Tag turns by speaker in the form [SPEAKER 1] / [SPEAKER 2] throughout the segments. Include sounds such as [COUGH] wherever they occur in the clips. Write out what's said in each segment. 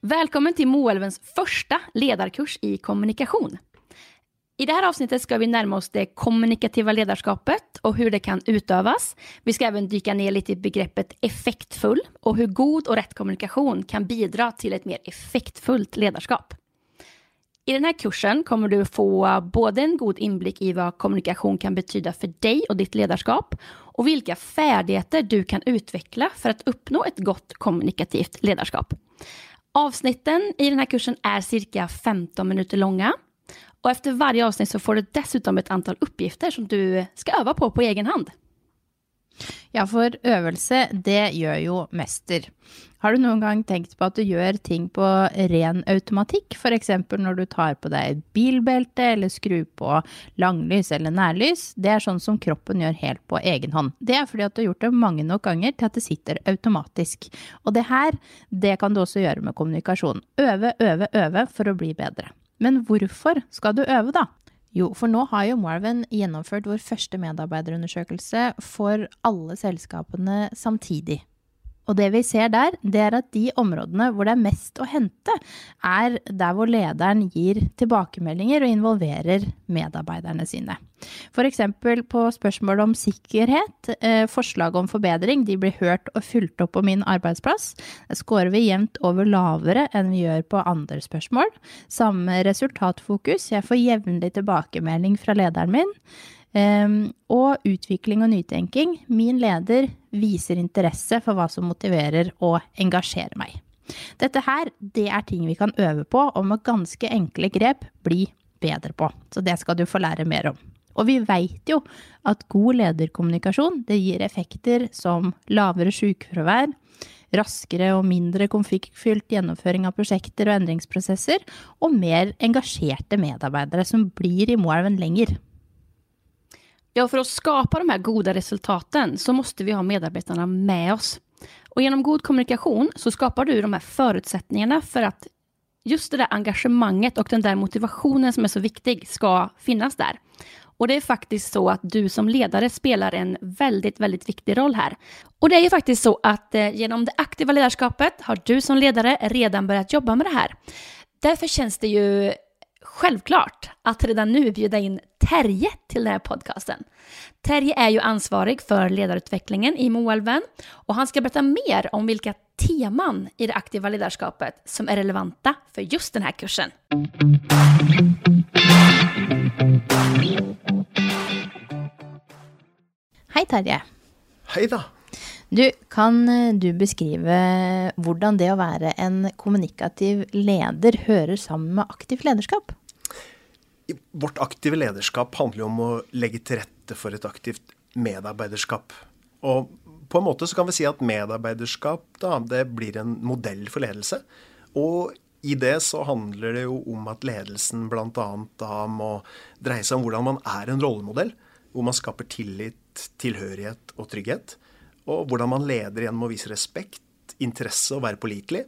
[SPEAKER 1] Välkommen till Moelvens första ledarkurs i kommunikation. I det här avsnittet ska vi närma oss det kommunikativa ledarskapet og hvordan det kan utøves. Vi skal även dyka ner litt i begreppet effektfull og hvordan god og rett kommunikation kan bidra til et mer effektfullt ledarskap. I denne kursen kommer du få både en god innblikk i hva kommunikasjon kan betyda for deg og ditt ledarskap og hvilke ferdigheter du kan utvikle for å oppnå et godt kommunikativt ledarskap. Avsnitten i denne kursen er cirka 15 minutter långa. Och efter varje avsnitt så får du dessutom ett antal uppgifter som du ska öva på på egen hand.
[SPEAKER 2] Ja, for øvelse, det gjør jo mester. Har du noen gang tenkt på at du gjør ting på ren automatikk, f.eks. når du tar på deg et bilbelte eller skrur på langlys eller nærlys? Det er sånn som kroppen gjør helt på egen hånd. Det er fordi at du har gjort det mange nok ganger til at det sitter automatisk. Og det her, det kan du også gjøre med kommunikasjon. Øve, øve, øve for å bli bedre. Men hvorfor skal du øve, da? Jo, for nå har jo Marvin gjennomført vår første medarbeiderundersøkelse for alle selskapene samtidig. Og det vi ser der, det er at de områdene hvor det er mest å hente, er der hvor lederen gir tilbakemeldinger og involverer medarbeiderne sine. F.eks. på spørsmål om sikkerhet, eh, forslag om forbedring, de blir hørt og fulgt opp på min arbeidsplass. Der scorer vi jevnt over lavere enn vi gjør på andre spørsmål. Samme resultatfokus, jeg får jevnlig tilbakemelding fra lederen min. Og utvikling og nytenking. Min leder viser interesse for hva som motiverer og engasjerer meg. Dette her, det er ting vi kan øve på og med ganske enkle grep bli bedre på. Så det skal du få lære mer om. Og vi veit jo at god lederkommunikasjon det gir effekter som lavere sykefravær, raskere og mindre konfliktfylt gjennomføring av prosjekter og endringsprosesser, og mer engasjerte medarbeidere som blir i Moelven lenger.
[SPEAKER 1] Ja, för att skapa de här goda resultaten så måste vi ha medarbetarna med oss. Och genom god kommunikation så skapar du de här förutsättningarna för att just det där engagemanget och den där motivationen som är så viktig ska finnas där. Och det är faktiskt så att du som ledare spelar en väldigt, väldigt viktig roll här. Och det är ju faktiskt så att gjennom genom det aktiva ledarskapet har du som ledare redan börjat jobba med det här. Därför känns det ju självklart att redan nu bjuda in Terje till den här podcasten. Terje är ju ansvarig för ledarutvecklingen i Moelven och han ska berätta mer om vilka teman i det aktiva ledarskapet som är relevanta för just den här kursen.
[SPEAKER 2] Hej Terje.
[SPEAKER 3] Hej da.
[SPEAKER 2] Du, kan eh, du beskrive hvordan det å være en kommunikativ leder hører sammen med aktivt lederskap?
[SPEAKER 3] Vårt aktive lederskap handler jo om å legge til rette for et aktivt medarbeiderskap. Og på en måte så kan vi si at medarbeiderskap da, det blir en modell for ledelse. Og i det så handler det jo om at ledelsen bl.a. må dreie seg om hvordan man er en rollemodell. Hvor man skaper tillit, tilhørighet og trygghet. Og hvordan man leder gjennom å vise respekt, interesse og være pålitelig.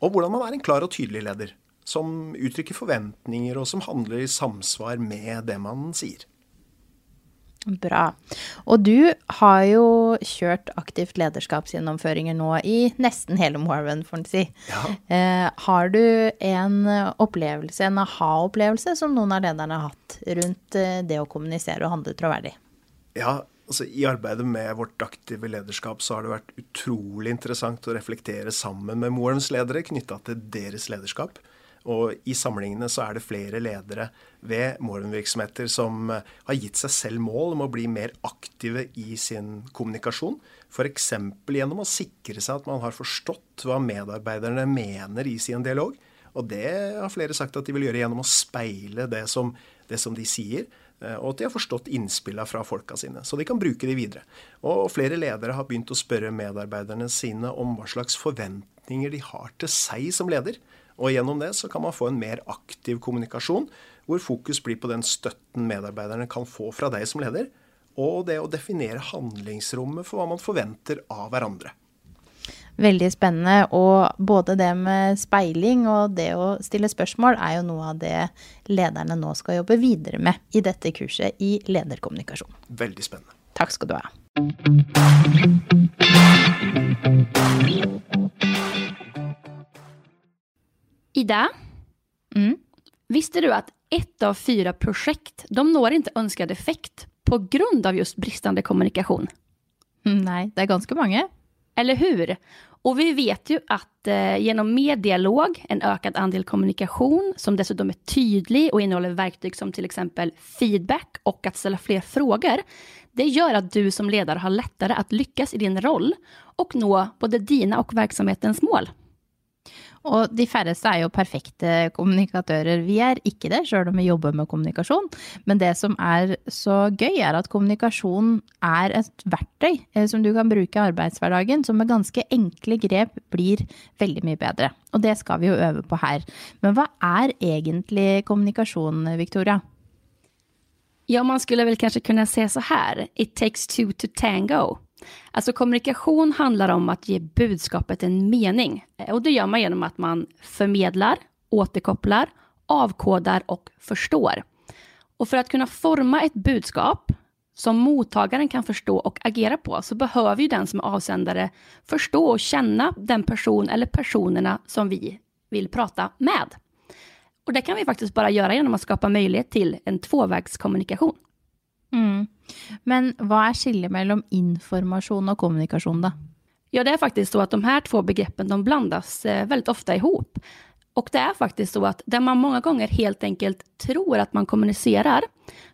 [SPEAKER 3] Og hvordan man er en klar og tydelig leder som uttrykker forventninger, og som handler i samsvar med det man sier.
[SPEAKER 2] Bra. Og du har jo kjørt aktivt lederskapsgjennomføringer nå i nesten hele Morven, får en si.
[SPEAKER 3] Ja.
[SPEAKER 2] Eh, har du en opplevelse, en aha-opplevelse, som noen av lederne har hatt rundt eh, det å kommunisere og handle troverdig?
[SPEAKER 3] Ja, altså I arbeidet med vårt aktive lederskap så har det vært utrolig interessant å reflektere sammen med Morens ledere knytta til deres lederskap. Og i samlingene så er det flere ledere ved Moren-virksomheter som eh, har gitt seg selv mål om å bli mer aktive i sin kommunikasjon. F.eks. gjennom å sikre seg at man har forstått hva medarbeiderne mener i sin dialog. Og det har flere sagt at de vil gjøre gjennom å speile det som, det som de sier. Eh, og at de har forstått innspillene fra folka sine, så de kan bruke de videre. Og flere ledere har begynt å spørre medarbeiderne sine om hva slags forventninger de har til seg som leder. Og gjennom det så kan man få en mer aktiv kommunikasjon, hvor fokus blir på den støtten medarbeiderne kan få fra deg som leder, og det å definere handlingsrommet for hva man forventer av hverandre.
[SPEAKER 2] Veldig spennende. Og både det med speiling og det å stille spørsmål er jo noe av det lederne nå skal jobbe videre med i dette kurset i lederkommunikasjon.
[SPEAKER 3] Veldig spennende.
[SPEAKER 2] Takk skal du ha.
[SPEAKER 1] Ida,
[SPEAKER 2] Mm.
[SPEAKER 1] visste du at ett av fyra prosjekt de når ikke ønsket effekt på grund av just bristende kommunikasjon? [LAUGHS]
[SPEAKER 2] Nei, det er ganske mange.
[SPEAKER 1] Eller hur? Och vi vet ju att eh, genom mer dialog, en ökad andel kommunikation som dessutom är tydlig och innehåller verktyg som till exempel feedback och att ställa fler frågor, det gör att du som ledare har lättare att lyckas i din roll och nå både dina och verksamhetens mål.
[SPEAKER 2] Og de færreste er jo perfekte kommunikatører. Vi er ikke det, sjøl om vi jobber med kommunikasjon. Men det som er så gøy, er at kommunikasjon er et verktøy eh, som du kan bruke i arbeidshverdagen, som med ganske enkle grep blir veldig mye bedre. Og det skal vi jo øve på her. Men hva er egentlig kommunikasjon, Victoria?
[SPEAKER 1] Ja, man skulle vel kanskje kunne se så her. it takes two to tango. Alltså kommunikation handlar om att ge budskapet en mening. Och det gör man genom att man förmedlar, återkopplar, avkodar och förstår. Och för att kunna forma ett budskap som mottagaren kan förstå och agera på så behöver ju den som är avsändare förstå och känna den person eller personerna som vi vill prata med. Och det kan vi faktiskt bara göra genom att skapa möjlighet till en tvåvägskommunikation.
[SPEAKER 2] Mm. Men hva er skillet mellom informasjon og kommunikasjon, da?
[SPEAKER 1] Ja, det er faktisk så att de här två begreppen de blandas eh, väldigt ofta ihop. Och det är faktiskt så att där man många gånger helt enkelt tror att man kommunicerar,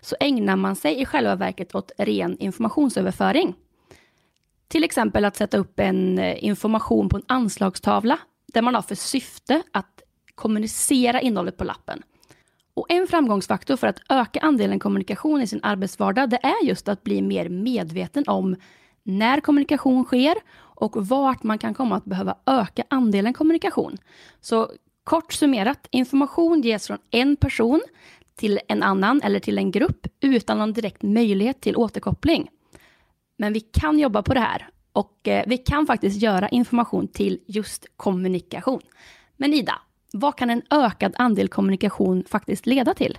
[SPEAKER 1] så ägnar man sig i själva verket åt ren informationsöverföring. Till exempel att sätta upp en informasjon information på en anslagstavla, där man har för syfte att kommunicera innehållet på lappen. Och en framgångsfaktor för att öka andelen kommunikation i sin arbetsvardag, det är just att bli mer medveten om när kommunikation sker och vart man kan komma att behöva öka andelen kommunikation. Så kort summerat, information ges från en person till en annan eller till en grupp utan någon direkt möjlighet till återkoppling. Men vi kan jobba på det här och eh, vi kan faktiskt göra information till just kommunikation. Men Ida, vad kan en økt andel kommunikasjon faktisk lede til?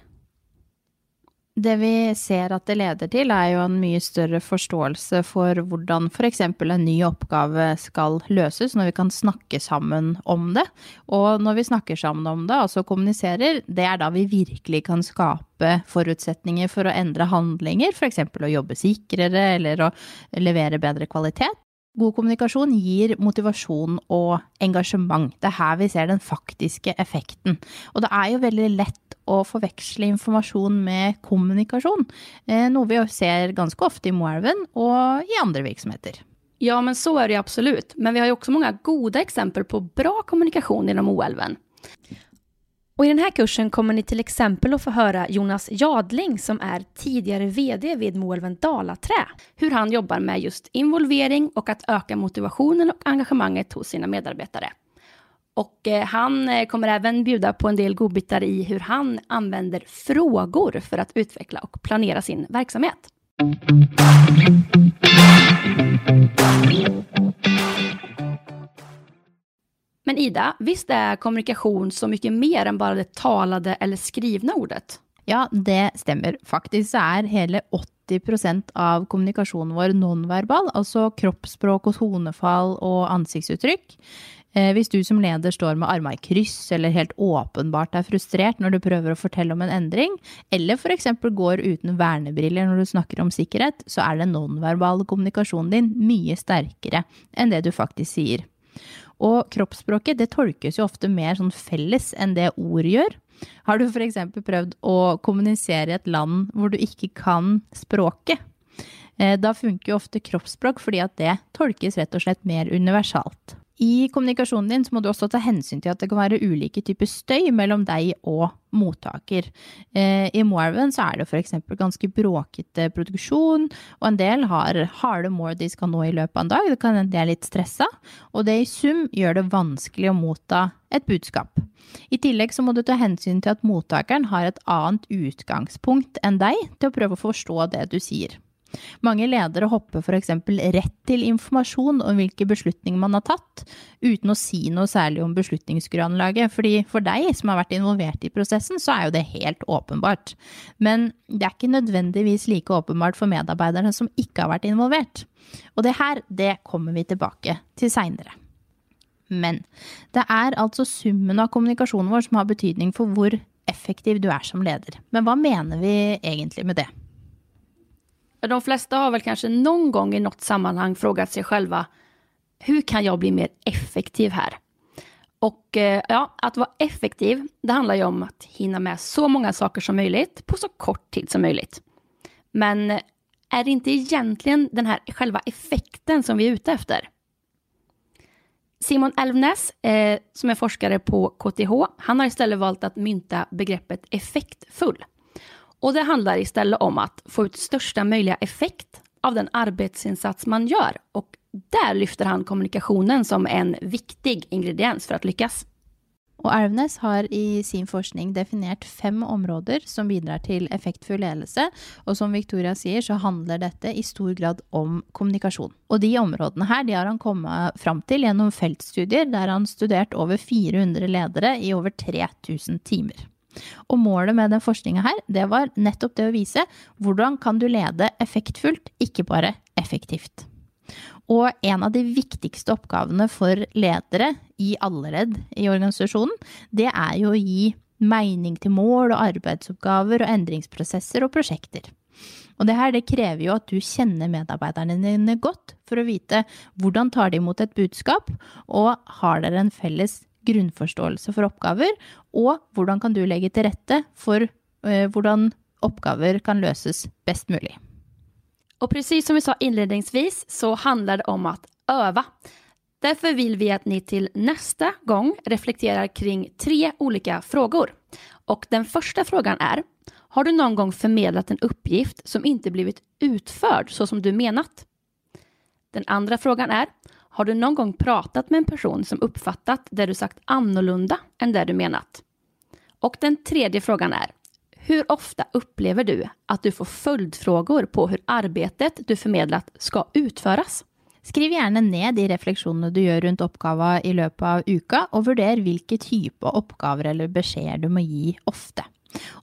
[SPEAKER 2] Det vi ser at det leder til, er jo en mye større forståelse for hvordan f.eks. en ny oppgave skal løses, når vi kan snakke sammen om det. Og når vi snakker sammen om det, altså kommuniserer, det er da vi virkelig kan skape forutsetninger for å endre handlinger, f.eks. å jobbe sikrere eller å levere bedre kvalitet. God kommunikasjon gir motivasjon og engasjement. Det er her vi ser den faktiske effekten. Og det er jo veldig lett å forveksle informasjon med kommunikasjon, eh, noe vi ser ganske ofte i Moelven og i andre virksomheter.
[SPEAKER 1] Ja, men så er det absolutt. Men vi har jo også mange gode exempel på bra kommunikasjon gjennom OLven. Och I den här kursen kommer ni till exempel att få höra Jonas Jadling som är tidigare VD vid Moelven Dalaträ. Hur han jobbar med just involvering och att öka motivationen och engagemanget hos sina medarbetare. Och eh, han eh, kommer även bjuda på en del godbitar i hur han använder frågor för att utveckla och planera sin verksamhet. Men Ida, visst er kommunikasjon så mye mer enn bare det talede eller skrivne ordet?
[SPEAKER 2] Ja, det stemmer. Faktisk er hele 80% av kommunikasjonen vår nonverbal, altså kroppsspråk og tonefall og ansiktsuttrykk. Eh, hvis du som leder står med armene i kryss eller helt åpenbart er frustrert når du prøver å fortelle om en endring, eller f.eks. går uten vernebriller når du snakker om sikkerhet, så er den nonverbale kommunikasjonen din mye sterkere enn det du faktisk sier. Og kroppsspråket det tolkes jo ofte mer sånn felles enn det ord gjør. Har du f.eks. prøvd å kommunisere i et land hvor du ikke kan språket? Eh, Da funker jo ofte kroppsspråk fordi at det tolkes rett og slett mer universalt. I kommunikasjonen din så må du også ta hensyn til at det kan være ulike typer støy mellom deg og mottaker. Eh, I Moelven så er det f.eks. ganske bråkete produksjon, og en del har harde mål de skal nå i løpet av en dag. Det kan hende de er litt stressa, og det i sum gjør det vanskelig å motta et budskap. I tillegg så må du ta hensyn til at mottakeren har et annet utgangspunkt enn deg til å prøve å forstå det du sier. Mange ledere hopper f.eks. rett til informasjon om hvilke beslutninger man har tatt, uten å si noe særlig om beslutningsgrunnlaget. Fordi for deg som har vært involvert i prosessen, så er jo det helt åpenbart. Men det er ikke nødvendigvis like åpenbart for medarbeiderne som ikke har vært involvert. Og det her, det kommer vi tilbake til seinere. Men det er altså summen av kommunikasjonen vår som har betydning for hvor effektiv du er som leder. Men hva mener vi egentlig med det?
[SPEAKER 1] De fleste har vel kanskje noen gang i något sammanhang frågat seg selv hvordan kan jeg bli mer effektiv her? Og eh, ja, att vara effektiv, det handler jo om å hinna med så mange saker som mulig på så kort tid som mulig. Men er det ikke egentlig den her själva effekten som vi er ute efter? Simon Elvnes, eh, som er forskare på KTH, han har istället valt å mynta begreppet effektfull. Og det handler istället om å få ut største mulige effekt av den arbeidsinnsats man gjør. Og der lyfter han kommunikasjonen som en viktig ingrediens for å lykkes.
[SPEAKER 2] Og Elvenes har i sin forskning definert fem områder som bidrar til effektfull ledelse, og som Victoria sier, så handler dette i stor grad om kommunikasjon. Og de områdene her de har han kommet fram til gjennom feltstudier, der han studert over 400 ledere i over 3000 timer. Og målet med den forskninga her, det var nettopp det å vise hvordan kan du lede effektfullt, ikke bare effektivt. Og en av de viktigste oppgavene for ledere i alle ledd i organisasjonen, det er jo å gi mening til mål og arbeidsoppgaver og endringsprosesser og prosjekter. Og det her det krever jo at du kjenner medarbeiderne dine godt for å vite hvordan tar de imot et budskap, og har dere en felles grunnforståelse for oppgaver, og hvordan kan du legge til rette for eh, hvordan oppgaver kan løses best mulig.
[SPEAKER 1] Og precis som vi sa innledningsvis så handler det om å øve. Derfor vil vi at ni til neste gang reflekterer kring tre ulike spørsmål. Og den første frågan er Har du noen gang formidlet en oppgift som ikke blivit utført så som du menat? Den andre frågan er Har du noen gang pratet med en person som oppfattet det du sagt annorlunda enn det du menat? Og den tredje frågan er hur ofte opplever du at du får följdfrågor på hvordan arbeidet du formidlet skal utføres?
[SPEAKER 2] Skriv gjerne ned de refleksjonene du gjør rundt oppgava i løpet av uka, og vurder hvilke type oppgaver eller beskjeder du må gi ofte.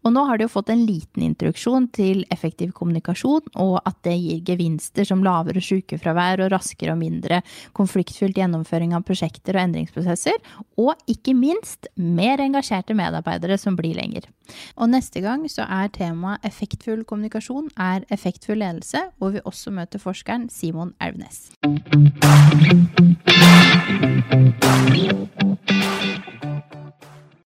[SPEAKER 2] Og nå har de jo fått en liten introduksjon til effektiv kommunikasjon, og at det gir gevinster som lavere sykefravær og raskere og mindre konfliktfylt gjennomføring av prosjekter og endringsprosesser, og ikke minst mer engasjerte medarbeidere som blir lenger. Og neste gang så er temaet effektfull kommunikasjon er effektfull ledelse, hvor vi også møter forskeren Simon. Thank